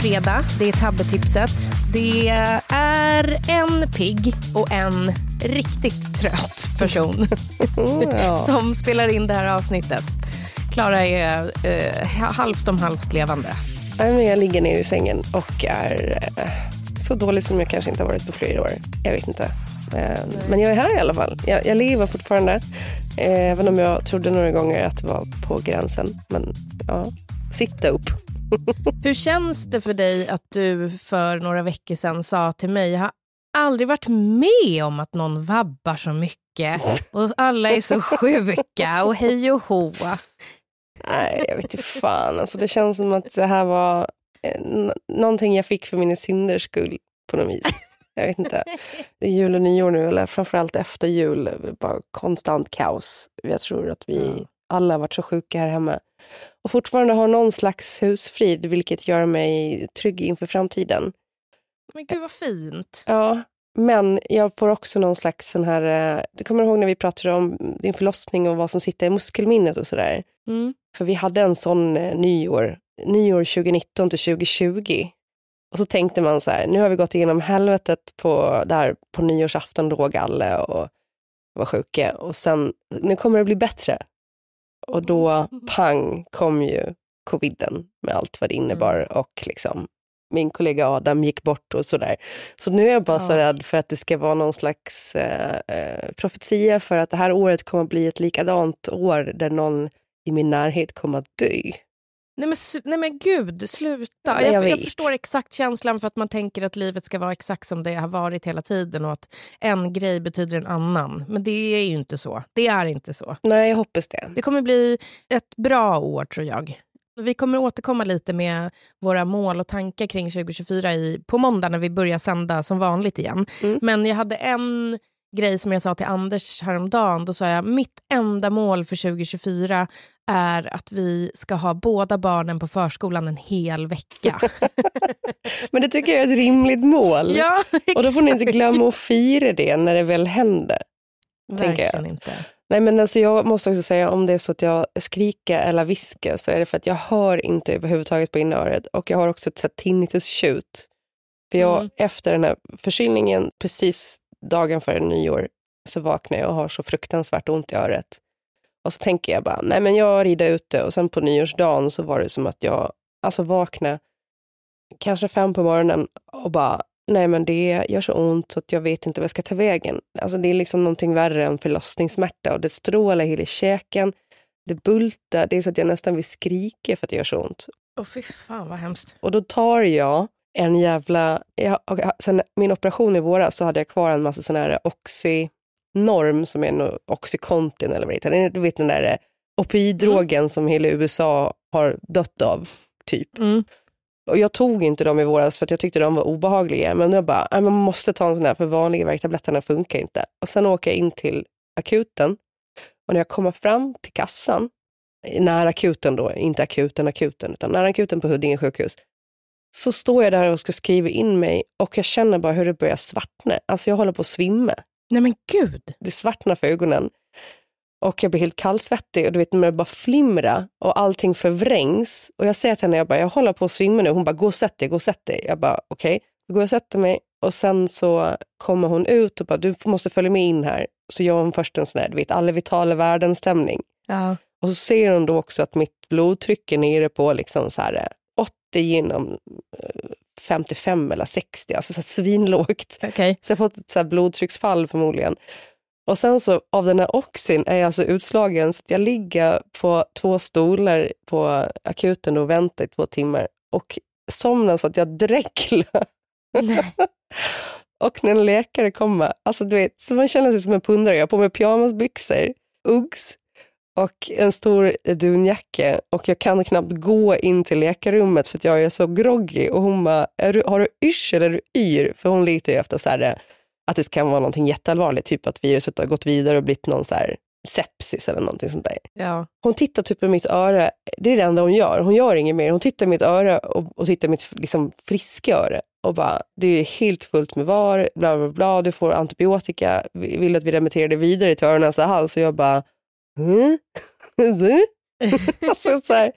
Fredag, det är tabbetipset. Det är en pigg och en riktigt trött person som spelar in det här avsnittet. Klara är eh, halvt om halvt levande. Jag ligger ner i sängen och är eh, så dålig som jag kanske inte har varit på flera år. Jag vet inte. Eh, men jag är här i alla fall. Jag, jag lever fortfarande. Eh, även om jag trodde några gånger att det var på gränsen. Men ja, sitta upp. Hur känns det för dig att du för några veckor sedan sa till mig, jag har aldrig varit med om att någon vabbar så mycket och alla är så sjuka och hej och hå. Nej, jag vet inte fan. Alltså, det känns som att det här var eh, n- någonting jag fick för mina synders skull på något vis. Jag vet inte. Jul och nyår nu, eller framförallt efter jul. Bara konstant kaos. Jag tror att vi alla har varit så sjuka här hemma. Och fortfarande har någon slags husfrid, vilket gör mig trygg inför framtiden. Men gud vad fint. Ja, men jag får också någon slags sån här... eh, Du kommer ihåg när vi pratade om din förlossning och vad som sitter i muskelminnet och sådär? Mm. För vi hade en sån eh, nyår, nyår 2019 till 2020. Och så tänkte man så här, nu har vi gått igenom helvetet på, där på nyårsafton, låg alla och var sjuka. Och sen, nu kommer det bli bättre. Och då, pang, kom ju coviden med allt vad det innebar. Och liksom, min kollega Adam gick bort och sådär. Så nu är jag bara så Ja. rädd för att det ska vara någon slags eh, eh, profetia för att det här året kommer att bli ett likadant år där någon i min närhet kommer att dö. Nej men, nej men gud, sluta. Nej, jag, jag jag förstår exakt känslan för att man tänker att livet ska vara exakt som det har varit hela tiden och att en grej betyder en annan. Men det är ju inte så. Det är inte så. Nej, jag hoppas det. Det kommer bli ett bra år tror jag. Vi kommer återkomma lite med våra mål och tankar kring 2024 i, på måndag när vi börjar sända som vanligt igen. Mm. Men jag hade en grej som jag sa till Anders häromdagen. Då sa jag mitt enda mål för 2024 är att vi ska ha båda barnen på förskolan en hel vecka. Men det tycker jag är ett rimligt mål. ja, och då får ni inte glömma att fira det när det väl händer. Verkligen inte. Nej, men alltså jag måste också säga om det är så att jag skriker eller viskar så är det för att jag hör inte överhuvudtaget på inöret och jag har också ett tinnitus-tjut. För jag, Mm. efter den här förkylningen, precis dagen före nyår, så vaknar jag och har så fruktansvärt ont i örat. Och så tänker jag bara, nej men jag rider ute och sen på nyårsdagen så var det som att jag alltså vaknade kanske fem på morgonen och bara, nej men det gör så ont så att jag vet inte vad jag ska ta vägen. Alltså det är liksom någonting värre än förlossningssmärta och det strålar hela käken, det bultar, det är så att jag nästan vill skrika för att det gör så ont. Åh fy fan vad hemskt. Och då tar jag en jävla... Jag, sen min operation i våras så hade jag kvar en massa sån här Oxynorm som är en Oxycontin eller vad det heter. Du vet den där opioiddrogen som hela USA har dött av, typ. Mm. Och jag tog inte dem i våras för att jag tyckte de var obehagliga. Men jag bara, man måste ta en sån här för vanliga värktabletterna funkar inte. Och sen åker jag in till akuten. Och när jag kommer fram till kassan, nära akuten då, inte akuten, akuten, utan nära akuten på Huddinge sjukhus, så står jag där och ska skriva in mig och jag känner bara hur det börjar svartna. Alltså jag håller på att svimma. Nej men gud. Det svartnar för ögonen. Och jag blir helt kallsvettig och du vet när det bara flimra och allting förvrängs. Och jag säger till henne, jag bara, jag håller på att svimma nu. Hon bara, gå och sätt dig, gå och sätt dig. Jag bara, okej. Okay. Då går jag och sätter mig och sen så kommer hon ut och bara, du måste följa med in här. Så gör hon först en sån här, du vet, alla vitala världen-stämning. Ja. Och så ser hon då också att mitt blodtryck är nere på liksom så här 80 genom 55 eller 60, alltså så svinlågt. Okay. Så jag har fått ett så blodtrycksfall förmodligen. Och sen så av den här oxin är jag alltså utslagen så att jag ligger på två stolar på akuten och väntar i två timmar och somnar så att jag dräcklar. och när en läkare kommer, alltså du vet, så man känner sig som en pundare. Jag har på mig pyjamasbyxor, Uggs och en stor dunjacka och jag kan knappt gå in till läkarrummet för att jag är så groggy och hon bara, du, har du yrsel eller yr? För hon litar ju efter så här, att det kan vara någonting jätteallvarligt, typ att viruset har gått vidare och blivit någon så här sepsis eller någonting sånt där. Ja. Hon tittar typ i mitt öra, det är det enda hon gör, hon gör inget mer. Hon tittar i mitt öra och, och tittar i mitt liksom, friska öra och bara, det är helt fullt med var, bla bla bla, du får antibiotika, vi vill att vi remitterar dig vidare till öron, näsa, hals och jag bara? Alltså, så här.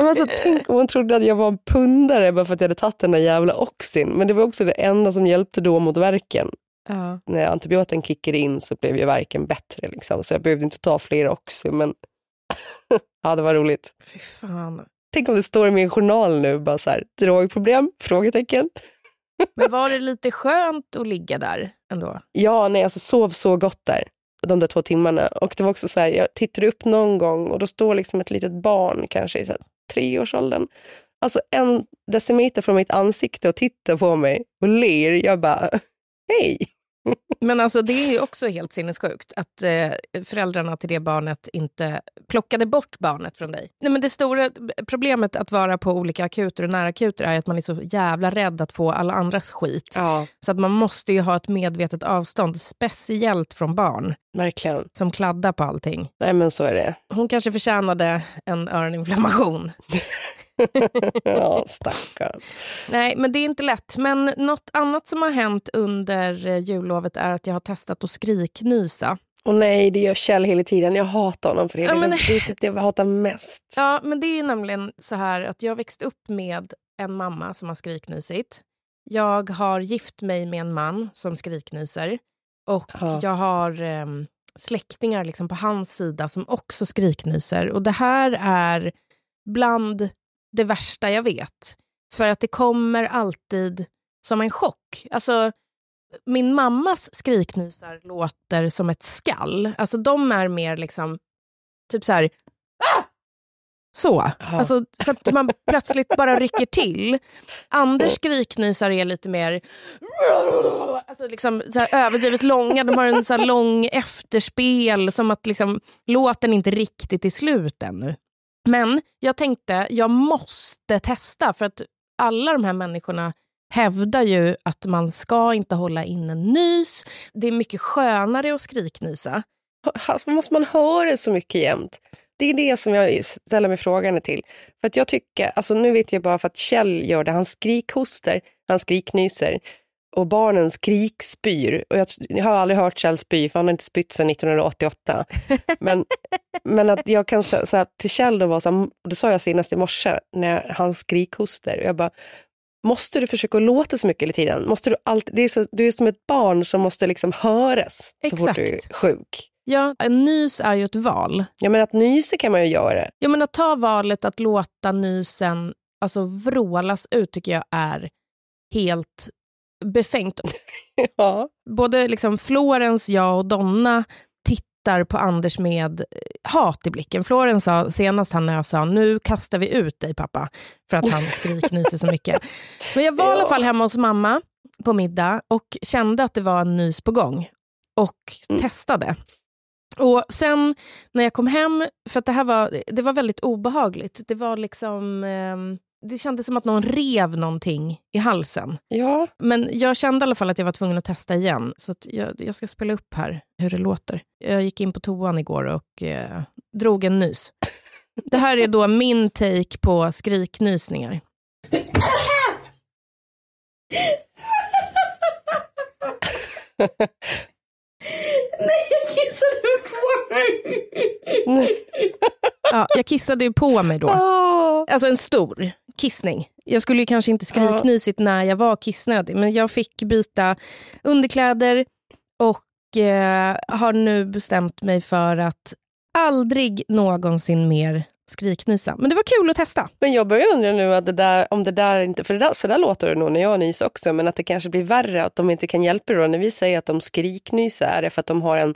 Alltså, tänk om hon trodde att jag var en pundare bara för att jag hade tagit den där jävla Oxin. Men det var också det enda som hjälpte då mot verken. Ja. När antibiotikan kickade in så blev ju verken bättre. Liksom. Så jag behövde inte ta fler Oxin. Men ja, det var roligt. Fy fan. Tänk om det står i min journal nu, bara så här, drogproblem? Frågetecken. Men var det lite skönt att ligga där ändå? Ja, nej, alltså sov så gott där de där två timmarna. Och det var också så här, jag tittade upp någon gång och då står liksom ett litet barn, kanske i så här, treårsåldern, alltså en decimeter från mitt ansikte och tittar på mig och ler. Jag bara, hej! Men alltså det är ju också helt sinnessjukt att eh, föräldrarna till det barnet inte plockade bort barnet från dig. Nej, men det stora problemet att vara på olika akuter och närakuter är att man är så jävla rädd att få alla andras skit. Ja. Så att man måste ju ha ett medvetet avstånd, speciellt från barn. Verkligen. Som kladdar på allting. Nej men så är det. Hon kanske förtjänade en öroninflammation. ja, stackarn. Nej, men det är inte lätt. Men något annat som har hänt under eh, jullovet är att jag har testat att skriknysa. Och nej, det gör Kjell hela tiden. Jag hatar honom för det. Ja, men... Det är typ det jag hatar mest. Ja, men det är nämligen så här att jag växte upp med en mamma som har skriknysit. Jag har gift mig med en man som skriknyser. Och ja. jag har eh, släktingar liksom på hans sida som också skriknyser. Och det här är bland det värsta jag vet. För att det kommer alltid som en chock. Alltså, min mammas skriknysar låter som ett skall. Alltså de är mer liksom, typ så här... Ah! Så. Alltså, så att man plötsligt bara rycker till. Anders skriknysar är lite mer alltså liksom, så här, överdrivet långa. De har en så lång efterspel, som att liksom, låten inte riktigt är slut ännu. Men jag tänkte, jag måste testa för att alla de här människorna hävdar ju att man ska inte hålla in en nys. Det är mycket skönare att skriknysa. Varför måste man höra så mycket jämt? Det är det som jag ställer mig frågan till. För att jag tycker, alltså nu vet jag bara för att Kjell gör det, han skrikhoster, han skriknyser och barnen skrikspyr. Och jag, jag, har aldrig hört Kjell spy, för han har inte spytt sedan 1988. Men, men att jag kan säga till Kjell, då var så här, det sa jag senast i morse, när han skrikhoster. Jag bara, måste du försöka låta så mycket hela tiden? Måste du, alltid, det är så, du är som ett barn som måste liksom höras Exakt. så fort du är sjuk. Ja, en nys är ju ett val. Ja, men att nysa kan man ju göra. Ja, men att ta valet att låta nysen alltså, vrålas ut tycker jag är helt befängt. ja. Både liksom Florens, jag och Donna tittar på Anders med eh, hat i blicken. Florens sa senast han när jag sa nu kastar vi ut dig pappa för att han skriknyser så mycket. Men jag var ja. i alla fall hemma hos mamma på middag och kände att det var en nys på gång och mm. testade. Och Sen när jag kom hem, för att det här var, det var väldigt obehagligt. Det var liksom... Eh, det kändes som att någon rev någonting i halsen. Ja, Men jag kände i alla fall att jag var tvungen att testa igen. Så jag, jag ska spela upp här hur det låter. Jag gick in på toan igår och eh, drog en nys. Det här är då min take på skriknysningar. Ja, jag kissade ju på mig då. Åh. Alltså en stor kissning. Jag skulle ju kanske inte skriknysigt när jag var kissnödig, men jag fick byta underkläder och eh, har nu bestämt mig för att aldrig någonsin mer skriknysa. Men det var kul att testa. Men jag börjar undra nu att det där, om det där inte, för det där, så där låter det nog när jag nyser också, men att det kanske blir värre, att de inte kan hjälpa det då. När vi säger att de skriknyser är det för att de har en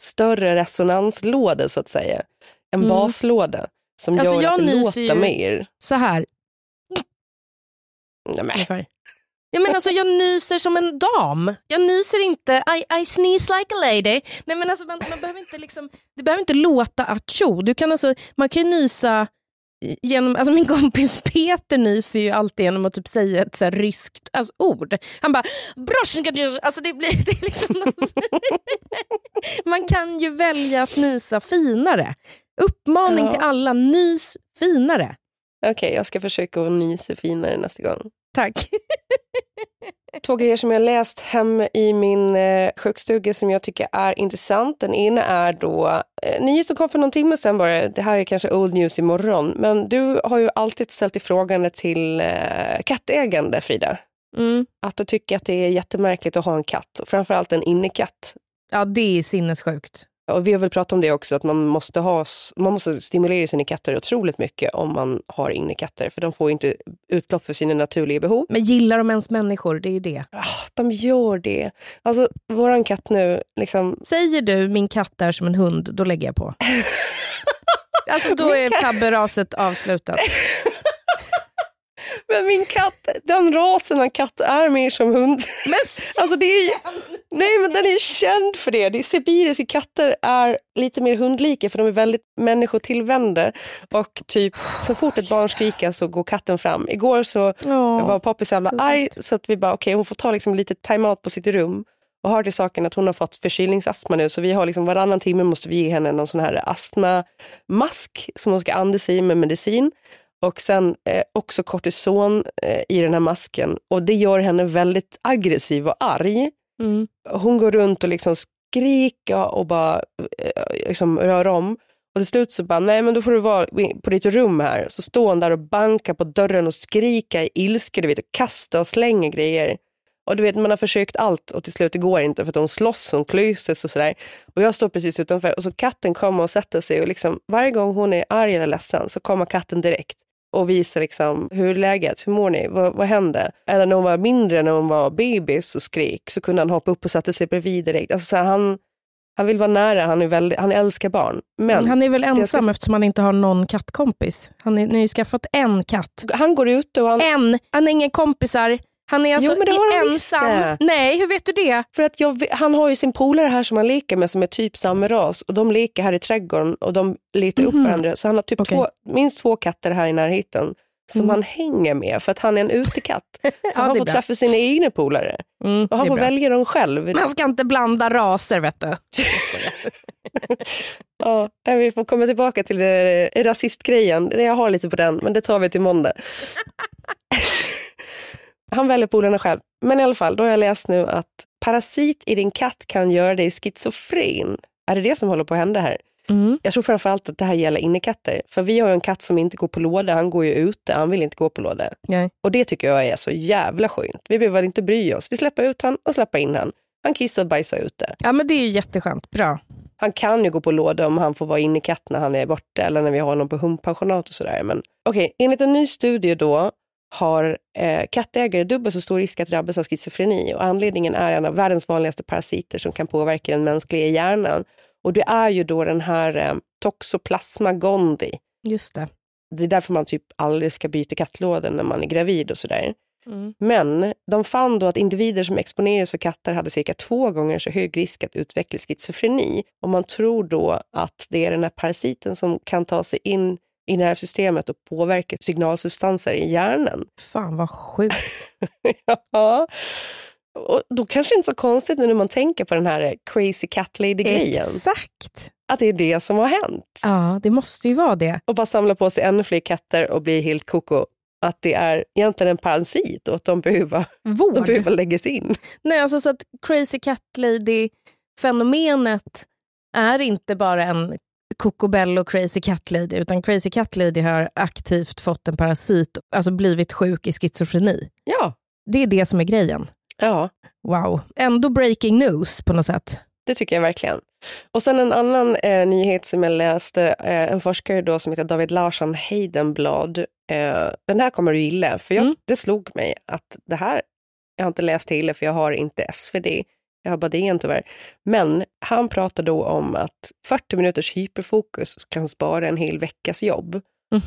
större resonanslåda så att säga. En Mm. baslåda som Alltså, gör jag att det låter mer. Så här, Nej, men. Ja, men alltså, jag nyser som en dam. Jag nyser inte, I, I sneeze like a lady. Nej, men alltså, man, man behöver inte liksom, det behöver inte låta acho. Du kan alltså, man kan ju nysa genom, alltså min kompis Peter nyser ju alltid genom att typ säga ett så här ryskt alltså, ord. Han bara alltså det blir det är liksom Man kan ju välja att nysa finare. Uppmaning Ja. till alla, nys finare. Okej, jag ska försöka att nysa finare nästa gång. Tack. Två grejer som jag läst hem i min eh, sjukstuga som jag tycker är intressant. Den ena är då eh, nyhet som kom för någon timme sedan bara. Det här är kanske old news imorgon. Men du har ju alltid ställt dig frågan till eh, kattägande, Frida. Mm. Att du tycker att det är jättemärkligt att ha en katt. Och framförallt en innekatt. Ja, det är sinnessjukt. Och vi har väl pratat om det också, att man måste, ha, man måste stimulera sina katter otroligt mycket om man har innekatter. För de får ju inte utlopp för sina naturliga behov. Men gillar de ens människor? Det är ju det. Ah, de gör det. Alltså, våran katt nu, liksom, Säger du min katt är som en hund, då lägger jag på. alltså då är tabberaset avslutat. Men min katt, den rasen av katt är mer som hund. Men Alltså det är, nej men den är känd för det. det är sibiriska katter är lite mer hundlika för de är väldigt människotillvända. Och typ så fort ett barn skriker så går katten fram. Igår så Ja. var Poppy så jävla arg så att vi bara okej hon får ta liksom lite time-out på sitt rum. Och hör till saken att hon har fått förkylningsastma nu så vi har liksom varannan timme måste vi ge henne någon sån här astmamask som hon ska andas i med medicin. Och sen eh, också kortison eh, i den här masken. Och det gör henne väldigt aggressiv och arg. Mm. Hon går runt och liksom skriker och bara eh, liksom rör om. Och till slut så bara, nej men då får du vara på ditt rum här. Så står hon där och bankar på dörren och skriker i ilska, du vet, och kastar och slänger grejer. Och du vet, man har försökt allt och till slut det går inte för att hon slåss, hon klyses och sådär. Och jag står precis utanför och så katten kommer och sätter sig och liksom varje gång hon är arg eller ledsen så kommer katten direkt och visar liksom, hur är läget, hur mår ni, vad, vad hände? Eller när hon var mindre, när hon var bebis och skrek så kunde han hoppa upp och sätta sig bredvid direkt. Alltså, så här, han, han vill vara nära, han, är väldigt, han älskar barn. Men Han är väl ensam ska- eftersom han inte har någon kattkompis. Han är, ni har ju skaffat en katt. han går ut och han, En! Han har inga kompisar. Han är alltså Jo, men det han visst ensam. det. Nej, hur vet du det? För att jag, han har ju sin polare här som han leker med som är typ samma ras och de leker här i trädgården och de letar upp Mhm. varandra. Så han har typ Okej. två, minst två katter här i närheten som Mm. han hänger med för att han är en utekatt. Så Ja, han får bra. träffa sina egna polare Mm, och han får bra. välja dem själv. Man ska inte blanda raser, vet du. Ja, vi får komma tillbaka till rasistgrejen. Jag har lite på den, men det tar vi till måndag. Han väljer polarna själv. Men i alla fall, då har jag läst nu att parasit i din katt kan göra dig schizofren. Är det det som håller på att hända här? Mm. Jag tror framförallt att det här gäller innekatter. För vi har en katt som inte går på låda, han går ju ute, han vill inte gå på låda. Nej. Och det tycker jag är så jävla skönt. Vi behöver inte bry oss. Vi släpper ut han och släpper in han. Han kissar och bajsar ute. Ja, men det är ju jätteskönt. Bra. Han kan ju gå på låda om han får vara inne i katt när han är borta eller när vi har honom på hundpensionat och sådär. Men okej, enligt en ny studie då har eh, kattägare dubbelt så stor risk att drabbas av schizofreni och anledningen är en av världens vanligaste parasiter som kan påverka den mänskliga hjärnan. Och det är ju då den här eh, Toxoplasma gondii. Just det. Det är därför man typ aldrig ska byta kattlådor när man är gravid och sådär. Mm. Men de fann då att individer som exponerades för katter hade cirka två gånger så hög risk att utveckla schizofreni. Och man tror då att det är den här parasiten som kan ta sig in i nervsystemet och påverkar signalsubstanser i hjärnan. Fan vad sjukt. ja. Och då kanske det inte är så konstigt nu när man tänker på den här crazy cat lady-grejen. Exakt. Att det är det som har hänt. Ja, det måste ju vara det. Och bara samla på sig ännu fler katter och bli helt koko. Att det är egentligen en parasit och att de behöver, Vård. de behöver läggas in. Nej, alltså så att crazy cat lady-fenomenet är inte bara en Cocobello crazy cat lady, utan crazy cat lady har aktivt fått en parasit, alltså blivit sjuk i schizofreni. Ja. Det är det som är grejen. Ja, Wow. Ändå breaking news på något sätt. det tycker jag verkligen. Och sen en annan eh, nyhet som jag läste, eh, en forskare då som heter David Larsson Heidenblad. Eh, den här kommer du gilla, för jag, Mm. det slog mig att det här, jag har inte läst hela för jag har inte SvD, jag har bara DN tyvärr. Men han pratar då om att 40 minuters hyperfokus kan spara en hel veckas jobb. Mhm.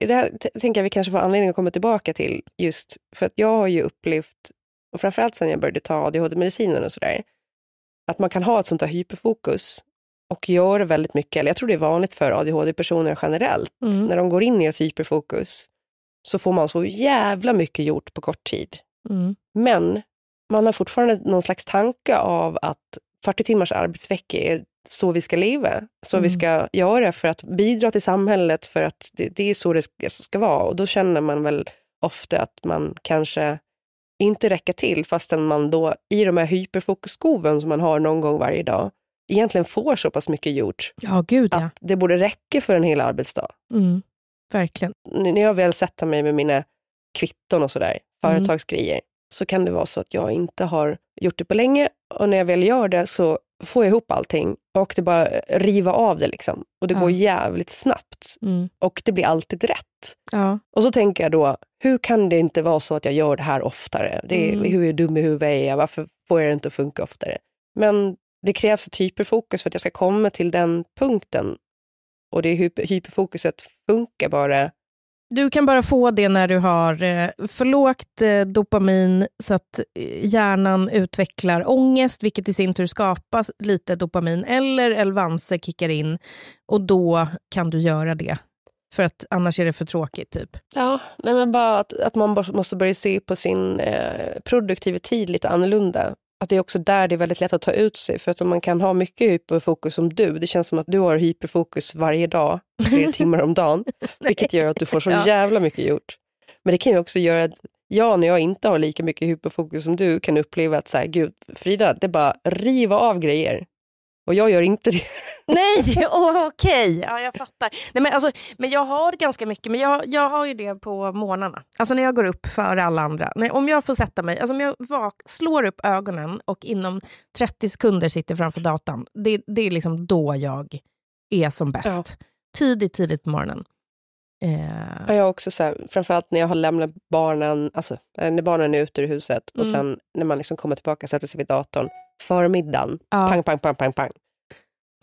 Det här tänker jag vi kanske får anledning att komma tillbaka till just för att jag har ju upplevt, och framförallt sen jag började ta ADHD-medicinen och sådär, att man kan ha ett sånt här hyperfokus och göra väldigt mycket, eller jag tror det är vanligt för ADHD-personer generellt, Mm. när de går in i ett hyperfokus så får man så jävla mycket gjort på kort tid. Mm. Men man har fortfarande någon slags tanke av att 40 timmars arbetsvecka är så vi ska leva, så vi Mm. ska göra för att bidra till samhället, för att det, det är så det ska, vara. Och då känner man väl ofta att man kanske inte räcker till fastän man då i de här hyperfokusskoven som man har någon gång varje dag egentligen får så pass mycket gjort Ja, gud ja. att det borde räcka för en hel arbetsdag. Mm. Verkligen. När jag väl sätter mig med mina kvitton och sådär, Mm. Så kan det vara så att jag inte har gjort det på länge och när jag väl gör det så får jag ihop allting och det bara riva av det liksom. Och det Ja. går jävligt snabbt Mm. och det blir alltid rätt. Ja. Och så tänker jag då, hur kan det inte vara så att jag gör det här oftare? Det är, Mm. Hur dum i huvudet är jag? Varför får jag det inte att funka oftare? Men det krävs ett hyperfokus för att jag ska komma till den punkten. Och det hyper, hyperfokuset funkar bara du kan bara få det när du har eh, för lågt eh, dopamin så att eh, hjärnan utvecklar ångest, vilket i sin tur skapar lite dopamin, eller Elvanse kickar in och då kan du göra det. För att annars är det för tråkigt. typ. Ja, nej men bara att, att man måste börja se på sin eh, produktiva tid lite annorlunda. Att det är också där det är väldigt lätt att ta ut sig. För att om man kan ha mycket hyperfokus som du, det känns som att du har hyperfokus varje dag, flera timmar om dagen, vilket gör att du får så jävla mycket gjort. Men det kan ju också göra att jag, när jag inte har lika mycket hyperfokus som du, kan uppleva att så här, gud, Frida, det är bara riva av grejer. Och jag gör inte det. Nej, oh, okej. Ja, jag fattar. Nej, men, alltså, men jag har ganska mycket, men jag, jag har ju det på morgnarna. Alltså när jag går upp före alla andra. Nej, om jag får sätta mig, alltså om jag vak, slår upp ögonen och inom 30 sekunder sitter framför datorn, det, det är liksom då jag är som bäst. Ja. Tidigt, tidigt på morgonen. Eh, Ja, Jag har också så här, framförallt när jag har lämnat barnen, alltså eh, när barnen är ute ur huset och Mm. sen när man liksom kommer tillbaka och sätter sig vid datorn, förmiddagen, ja. pang, pang, pang, pang, pang.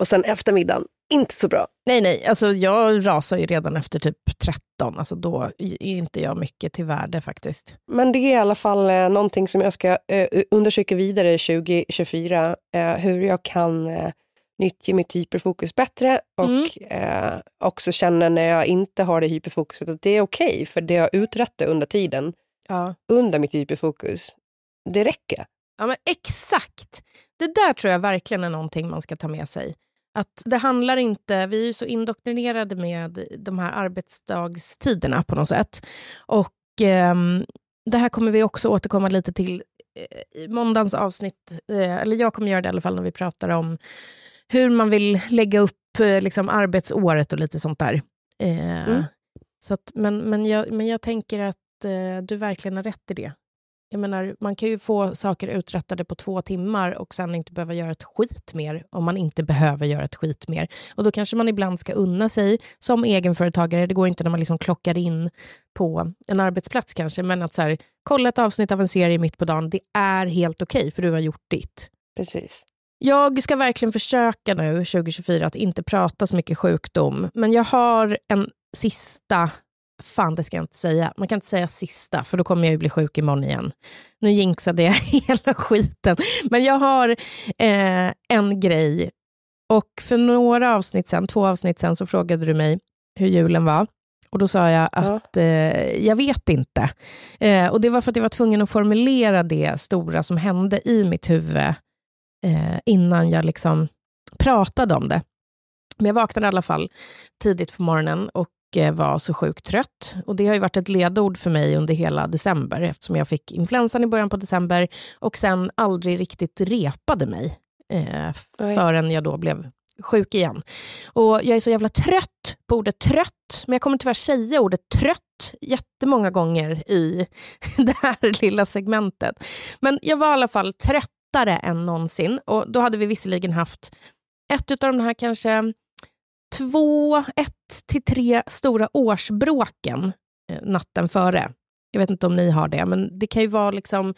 Och sen eftermiddagen, inte så bra. Nej, nej, alltså jag rasar ju redan efter typ 13. Alltså då är inte jag mycket till värde faktiskt. Men det är i alla fall eh, någonting som jag ska eh, undersöka vidare 2024, eh, hur jag kan eh, nyttja mitt hyperfokus bättre och Mm. eh, också känna när jag inte har det hyperfokuset att det är okej, för det jag uträttar under tiden, Ja. under mitt hyperfokus, det räcker. Ja, men exakt. Det där tror jag verkligen är någonting man ska ta med sig. Att det handlar inte, vi är ju så indoktrinerade med de här arbetsdagstiderna på något sätt. Och ehm, det här kommer vi också återkomma lite till eh, i måndagens avsnitt. Eh, eller jag kommer göra det i alla fall när vi pratar om hur man vill lägga upp eh, liksom, arbetsåret och lite sånt där. Eh, Mm. så att, men, men, jag, men jag tänker att eh, du verkligen har rätt i det. Jag menar, man kan ju få saker uträttade på två timmar och sen inte behöva göra ett skit mer om man inte behöver göra ett skit mer. Och då kanske man ibland ska unna sig som egenföretagare. Det går inte när man liksom klockar in på en arbetsplats kanske, men att så här, kolla ett avsnitt av en serie mitt på dagen, det är helt okej för du har gjort ditt. Precis. Jag ska verkligen försöka nu 2024 att inte prata så mycket sjukdom, men jag har en sista Fan, det ska jag inte säga. Man kan inte säga sista, för då kommer jag ju bli sjuk imorgon igen. Nu jinxade jag hela skiten. Men jag har eh, en grej. Och för några avsnitt sen, två avsnitt sen, så frågade du mig hur julen var. Och då sa jag att ja. eh, jag vet inte. Eh, och det var för att jag var tvungen att formulera det stora som hände i mitt huvud eh, innan jag liksom pratade om det. Men jag vaknade i alla fall tidigt på morgonen och var så sjukt trött. Och det har ju varit ett ledord för mig under hela december eftersom jag fick influensan i början på december och sen aldrig riktigt repade mig eh, förrän jag då blev sjuk igen. Och jag är så jävla trött på ordet trött, men jag kommer tyvärr säga ordet trött jättemånga gånger i det här lilla segmentet. Men jag var i alla fall tröttare än någonsin och då hade vi visserligen haft ett av de här kanske två, ett till tre stora årsbråken eh, natten före. Jag vet inte om ni har det, men det kan ju vara liksom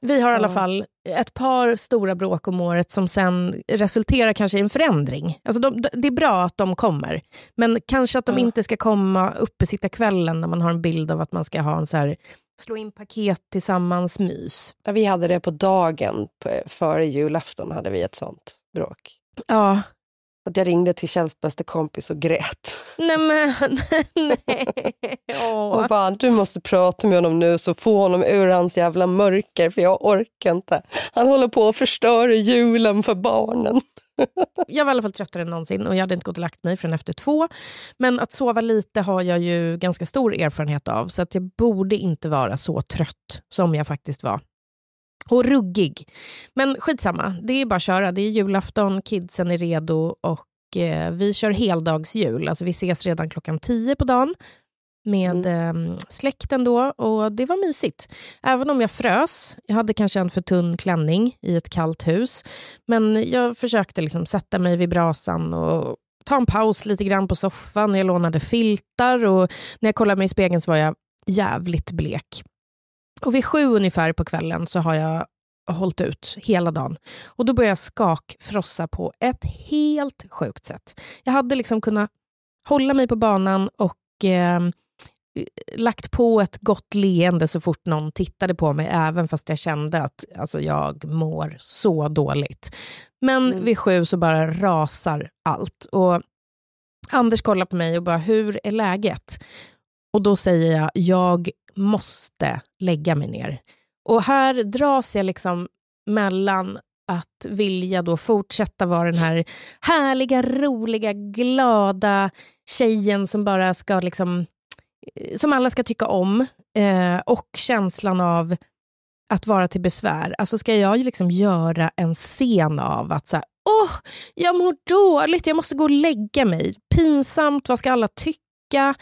vi har i alla fall ett par stora bråk om året som sen resulterar kanske i en förändring. Alltså de, det är bra att de kommer, men kanske att de inte ska komma uppe sitta kvällen när man har en bild av att man ska ha en så här, slå in paket tillsammans mys. Ja, vi hade det på dagen före julafton, hade vi ett sånt bråk. Ja, att jag ringde till Kjells bästa kompis och grät. Nej men, nej. Och bara, du måste prata med honom nu så få honom ur hans jävla mörker för jag orkar inte. Han håller på att förstöra julen för barnen. jag var i alla fall tröttare än någonsin och jag hade inte gått och lagt mig förrän efter två. Men att sova lite har jag ju ganska stor erfarenhet av så att jag borde inte vara så trött som jag faktiskt var. Och ruggig. Men skitsamma, det är bara att köra. Det är julafton, kidsen är redo och eh, vi kör heldagsjul. Alltså vi ses redan klockan tio på dagen med mm. eh, släkten då och det var mysigt. Även om jag frös, jag hade kanske en för tunn klänning i ett kallt hus, men jag försökte liksom sätta mig vid brasan och ta en paus lite grann på soffan. Jag lånade filtar och när jag kollade mig i spegeln så var jag jävligt blek. Och vid sju ungefär på kvällen så har jag hållit ut hela dagen. Och då börjar jag skakfrossa på ett helt sjukt sätt. Jag hade liksom kunnat hålla mig på banan och eh, lagt på ett gott leende så fort någon tittade på mig, även fast jag kände att alltså, jag mår så dåligt. Men mm. vid sju så bara rasar allt. Och Anders kollar på mig och bara, hur är läget? Och då säger jag, jag måste lägga mig ner. Och här dras jag liksom mellan att vilja då fortsätta vara den här härliga, roliga, glada tjejen som bara ska liksom, eh, som alla ska tycka om eh, och känslan av att vara till besvär. Alltså ska jag liksom göra en scen av att så här, åh, jag mår dåligt, jag måste gå och lägga mig. Pinsamt, vad ska alla tycka?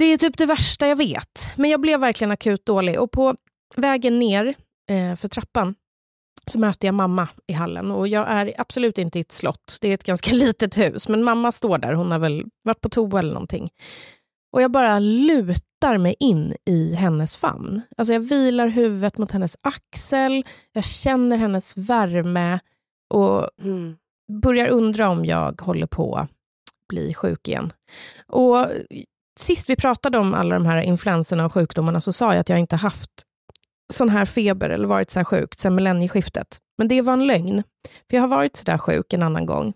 Det är typ det värsta jag vet. Men jag blev verkligen akut dålig. Och på vägen ner eh, för trappan så möter jag mamma i hallen. Och Jag är absolut inte i ett slott, det är ett ganska litet hus. Men mamma står där, hon har väl varit på toa eller någonting. Och jag bara lutar mig in i hennes famn. Alltså jag vilar huvudet mot hennes axel, jag känner hennes värme och mm. börjar undra om jag håller på att bli sjuk igen. Och sist vi pratade om alla de här influenserna och sjukdomarna så sa jag att jag inte haft sån här feber eller varit så här sjuk sedan millennieskiftet. Men det var en lögn, för jag har varit så där sjuk en annan gång.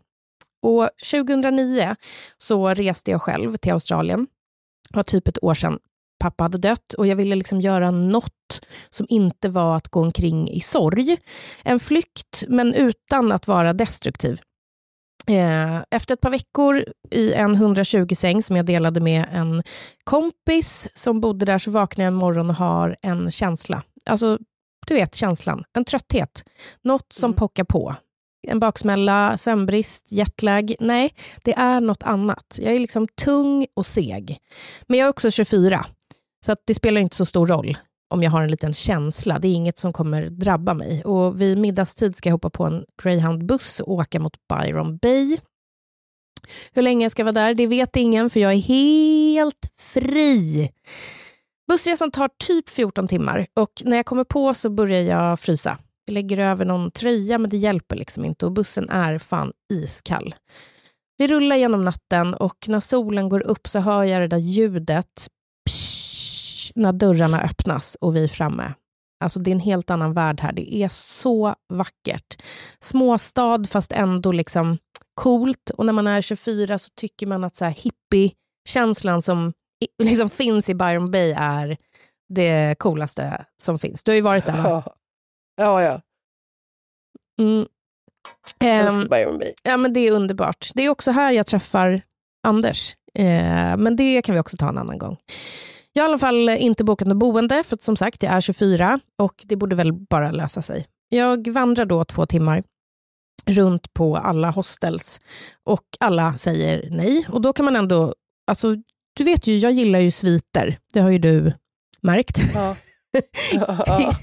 Och 2009 så reste jag själv till Australien. Det var typ ett år sedan pappa hade dött och jag ville liksom göra något som inte var att gå omkring i sorg. En flykt, men utan att vara destruktiv. Eh, efter ett par veckor i en 120-säng som jag delade med en kompis som bodde där så vaknade jag en morgon och har en känsla. Alltså, du vet känslan, en trötthet. Något som mm. pockar på. En baksmälla, sömnbrist, jetlag. Nej, det är något annat. Jag är liksom tung och seg. Men jag är också 24, så det spelar inte så stor roll om jag har en liten känsla. Det är inget som kommer drabba mig. Och vid middagstid ska jag hoppa på en greyhoundbuss och åka mot Byron Bay. Hur länge jag ska vara där, det vet ingen, för jag är helt fri. Bussresan tar typ 14 timmar och när jag kommer på så börjar jag frysa. Jag lägger över någon tröja, men det hjälper liksom inte och bussen är fan iskall. Vi rullar genom natten och när solen går upp så hör jag det där ljudet när dörrarna öppnas och vi är framme. Alltså det är en helt annan värld här. Det är så vackert. Småstad fast ändå liksom coolt. Och när man är 24 så tycker man att så här hippie känslan som liksom finns i Byron Bay är det coolaste som finns. Du har ju varit där va? Ja, ja. Mm. Jag Ehm, älskar Byron Bay. Ja, men det är underbart. Det är också här jag träffar Anders. Eh, men det kan vi också ta en annan gång. Jag har i alla fall inte bokat något boende, för som sagt, jag är 24 och det borde väl bara lösa sig. Jag vandrar då två timmar runt på alla hostels och alla säger nej. Och då kan man ändå, alltså du vet ju, jag gillar ju sviter. Det har ju du märkt. Ja.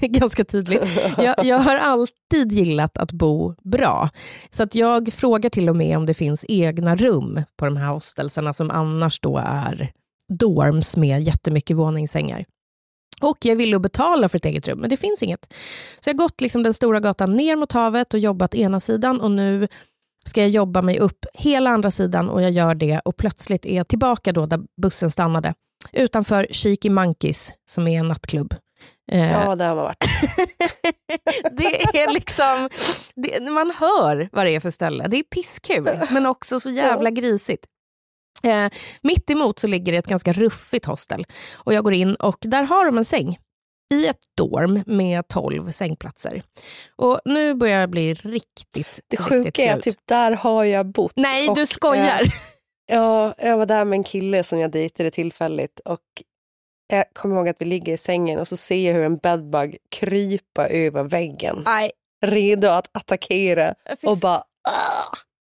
Ganska tydligt. Jag, jag har alltid gillat att bo bra. Så att jag frågar till och med om det finns egna rum på de här hostelsarna som annars då är dorms med jättemycket våningssängar. Och jag ville betala för ett eget rum, men det finns inget. Så jag har gått liksom den stora gatan ner mot havet och jobbat ena sidan och nu ska jag jobba mig upp hela andra sidan och jag gör det och plötsligt är jag tillbaka då där bussen stannade utanför Cheeky Monkeys som är en nattklubb. Eh, ja, det har man varit. det är liksom, det, man hör vad det är för ställe. Det är pisskul, men också så jävla grisigt. Eh, mitt emot så ligger det ett ganska ruffigt hostel. Och Jag går in och där har de en säng i ett dorm med 12 sängplatser. Och nu börjar jag bli riktigt, Det riktigt sjuka är slut. att typ, där har jag bott. Nej, Och, du skojar. eh, Ja, jag var där med en kille som jag dejtade tillfälligt och jag kommer ihåg att vi ligger i sängen och så ser jag hur en bedbug krypa över väggen. Nej, Redo att attackera fy och bara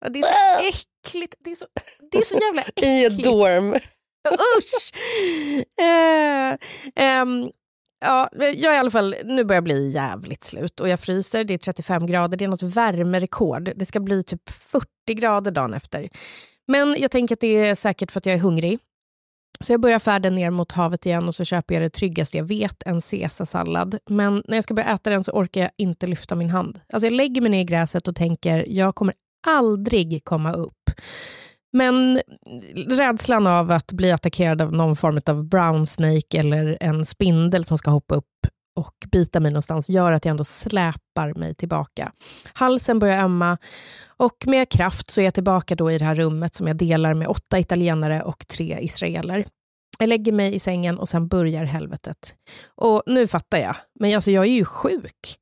det är så äckligt. Det är så, det är så jävla äckligt. i ett dorm. Usch! Eh, ehm, ja, jag är i alla fall, nu börjar jag bli jävligt slut och jag fryser. Det är 35 grader, det är något värmerekord. Det ska bli typ 40 grader dagen efter. Men jag tänker att det är säkert för att jag är hungrig. Så jag börjar färden ner mot havet igen och så köper jag det tryggaste jag vet, en caesarsallad. Men när jag ska börja äta den så orkar jag inte lyfta min hand. Alltså jag lägger mig ner i gräset och tänker, jag kommer aldrig komma upp. Men rädslan av att bli attackerad av någon form av brown snake eller en spindel som ska hoppa upp och bita mig någonstans gör att jag ändå släpar mig tillbaka. Halsen börjar ömma och med kraft så är jag tillbaka då i det här rummet som jag delar med åtta italienare och tre israeler. Jag lägger mig i sängen och sen börjar helvetet. Och nu fattar jag, men alltså jag är ju sjuk.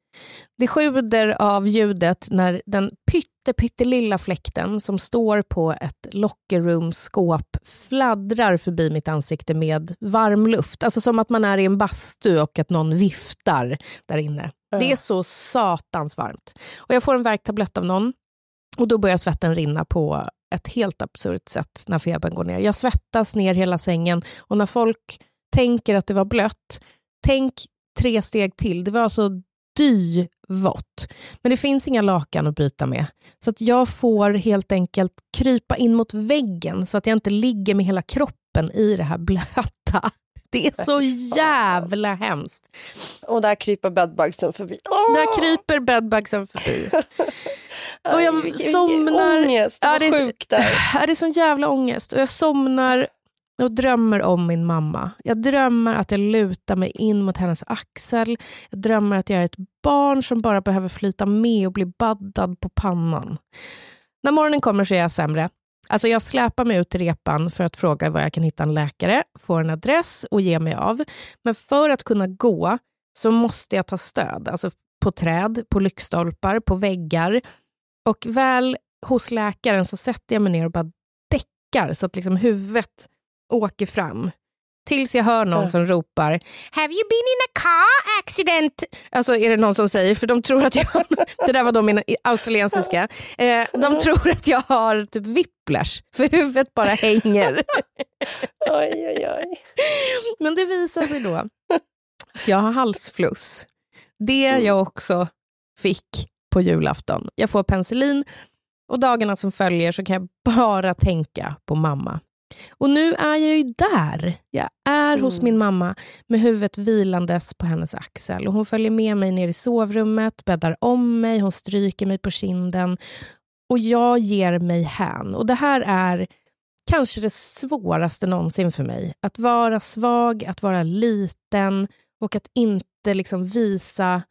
Det sjuder av ljudet när den pytte, pyttelilla fläkten som står på ett lockerroom-skåp fladdrar förbi mitt ansikte med varm luft. Alltså som att man är i en bastu och att någon viftar där inne. Det är så satans varmt. Och jag får en värktablett av någon och då börjar svetten rinna på ett helt absurt sätt när febern går ner. Jag svettas ner hela sängen och när folk tänker att det var blött, tänk tre steg till. Det var så dyvått. Men det finns inga lakan att byta med. Så att jag får helt enkelt krypa in mot väggen så att jag inte ligger med hela kroppen i det här blöta. Det är så jävla hemskt. Och där kryper bedbugsen förbi. Där kryper bedbugsen förbi. Och jag somnar- Ångest, Ja, det är- sjuk där. Ja, det är sån jävla ångest. Och jag somnar jag drömmer om min mamma. Jag drömmer att jag lutar mig in mot hennes axel. Jag drömmer att jag är ett barn som bara behöver flyta med och bli baddad på pannan. När morgonen kommer så är jag sämre. Alltså jag släpar mig ut till repan för att fråga var jag kan hitta en läkare, få en adress och ge mig av. Men för att kunna gå så måste jag ta stöd. Alltså på träd, på lyktstolpar, på väggar. Och väl hos läkaren så sätter jag mig ner och bara däckar så att liksom huvudet åker fram. Tills jag hör någon Ja. som ropar “Have you been in a car accident?” Alltså är det någon som säger, för de tror att jag Det där var då min australiensiska. Eh, de tror att jag har typ whiplash, för huvudet bara hänger. Oj, oj, oj. Men det visar sig då att jag har halsfluss. Det jag också fick på julafton. Jag får penicillin och dagarna som följer så kan jag bara tänka på mamma. Och nu är jag ju där. Jag är hos Mm. min mamma med huvudet vilandes på hennes axel. Och hon följer med mig ner i sovrummet, bäddar om mig, hon stryker mig på kinden. Och jag ger mig hän. Och det här är kanske det svåraste någonsin för mig. Att vara svag, att vara liten och att inte liksom visa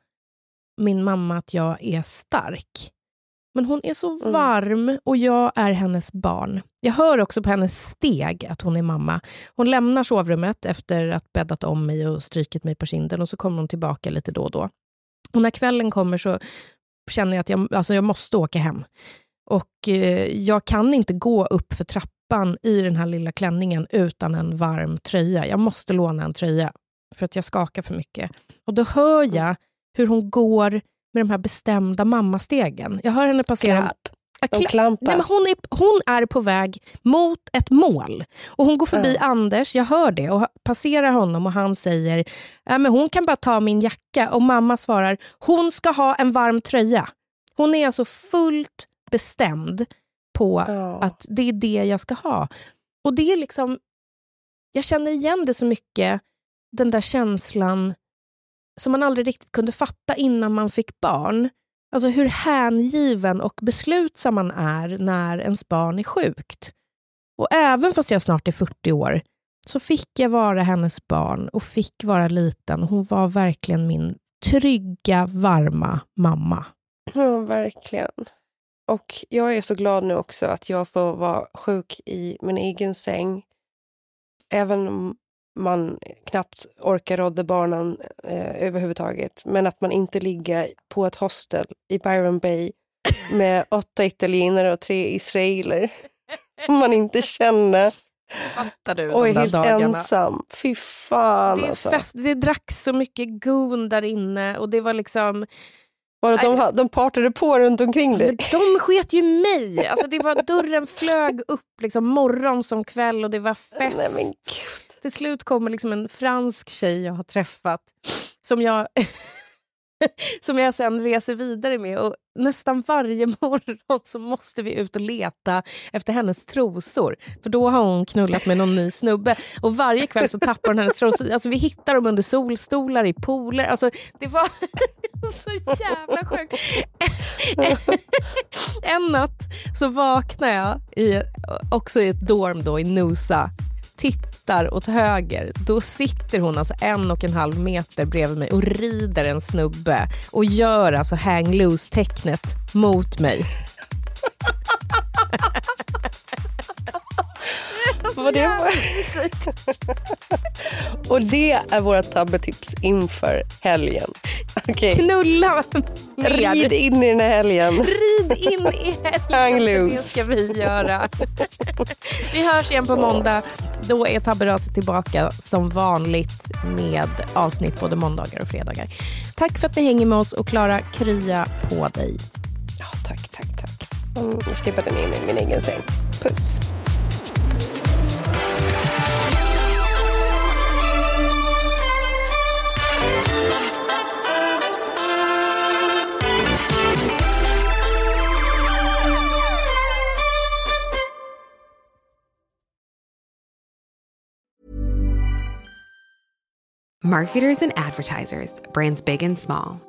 min mamma att jag är stark. Men hon är så mm. varm och jag är hennes barn. Jag hör också på hennes steg att hon är mamma. Hon lämnar sovrummet efter att bäddat om mig och strykit mig på kinden och så kommer hon tillbaka lite då och då. Och när kvällen kommer så känner jag att jag, alltså jag måste åka hem. Och eh, jag kan inte gå upp för trappan i den här lilla klänningen utan en varm tröja. Jag måste låna en tröja för att jag skakar för mycket. Och då hör jag hur hon går med de här bestämda mammastegen. Jag hör henne passera... De klampar. Nej, men hon, är, hon är på väg mot ett mål. Och Hon går förbi uh. Anders, jag hör det, och passerar honom och han säger äh, men hon kan bara ta min jacka. Och mamma svarar hon ska ha en varm tröja. Hon är alltså fullt bestämd på uh. att det är det jag ska ha. Och det är liksom... Jag känner igen det så mycket, den där känslan som man aldrig riktigt kunde fatta innan man fick barn. Alltså hur hängiven och beslutsam man är när ens barn är sjukt. Och även fast jag snart är 40 år så fick jag vara hennes barn och fick vara liten. Hon var verkligen min trygga, varma mamma. Ja, verkligen. Och jag är så glad nu också att jag får vara sjuk i min egen säng. Även om man knappt orkar rodda barnen eh, överhuvudtaget. Men att man inte ligger på ett hostel i Byron Bay med åtta italienare och tre israeler. man inte känner. Fattar du och är helt dagarna. ensam. Fy fan det, alltså. fest, det drack så mycket gon där inne och det var liksom... Var det de, de partade på runt omkring dig? De sket ju mig. Alltså det var, dörren flög upp liksom morgon som kväll och det var fest. Nej, till slut kommer liksom en fransk tjej jag har träffat som jag, som jag sen reser vidare med. Och nästan varje morgon så måste vi ut och leta efter hennes trosor. För då har hon knullat med någon ny snubbe. Och varje kväll så tappar hon hennes trosor. Alltså vi hittar dem under solstolar, i pooler. Alltså det var så jävla sjukt. en natt så vaknar jag i, också i ett dorm då i Nusa tittar åt höger, då sitter hon alltså en och en halv meter bredvid mig och rider en snubbe och gör alltså hang loose-tecknet mot mig. Vad det var. och det är våra tabbetips inför helgen. Okay. Knulla mer. Rid in i den här helgen. Rid in i helgen. Det ska vi göra. vi hörs igen på måndag. Då är Tabberaset tillbaka som vanligt med avsnitt både måndagar och fredagar. Tack för att ni hänger med oss och Klara, krya på dig. Ja, tack, tack, tack. Mm, jag ska bädda ner mig i min egen säng. Puss. Marketers and advertisers, brands big and small.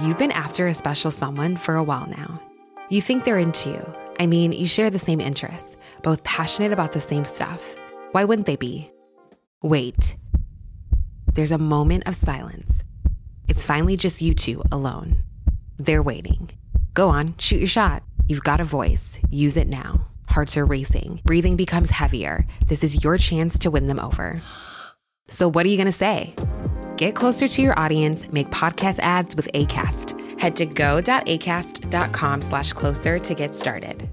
You've been after a special someone for a while now. You think they're into you. I mean, you share the same interests, both passionate about the same stuff. Why wouldn't they be? Wait. There's a moment of silence. It's finally just you two alone. They're waiting. Go on, shoot your shot. You've got a voice. Use it now. Hearts are racing. Breathing becomes heavier. This is your chance to win them over. So, what are you going to say? Get closer to your audience, make podcast ads with ACAST. Head to go.acast.com slash closer to get started.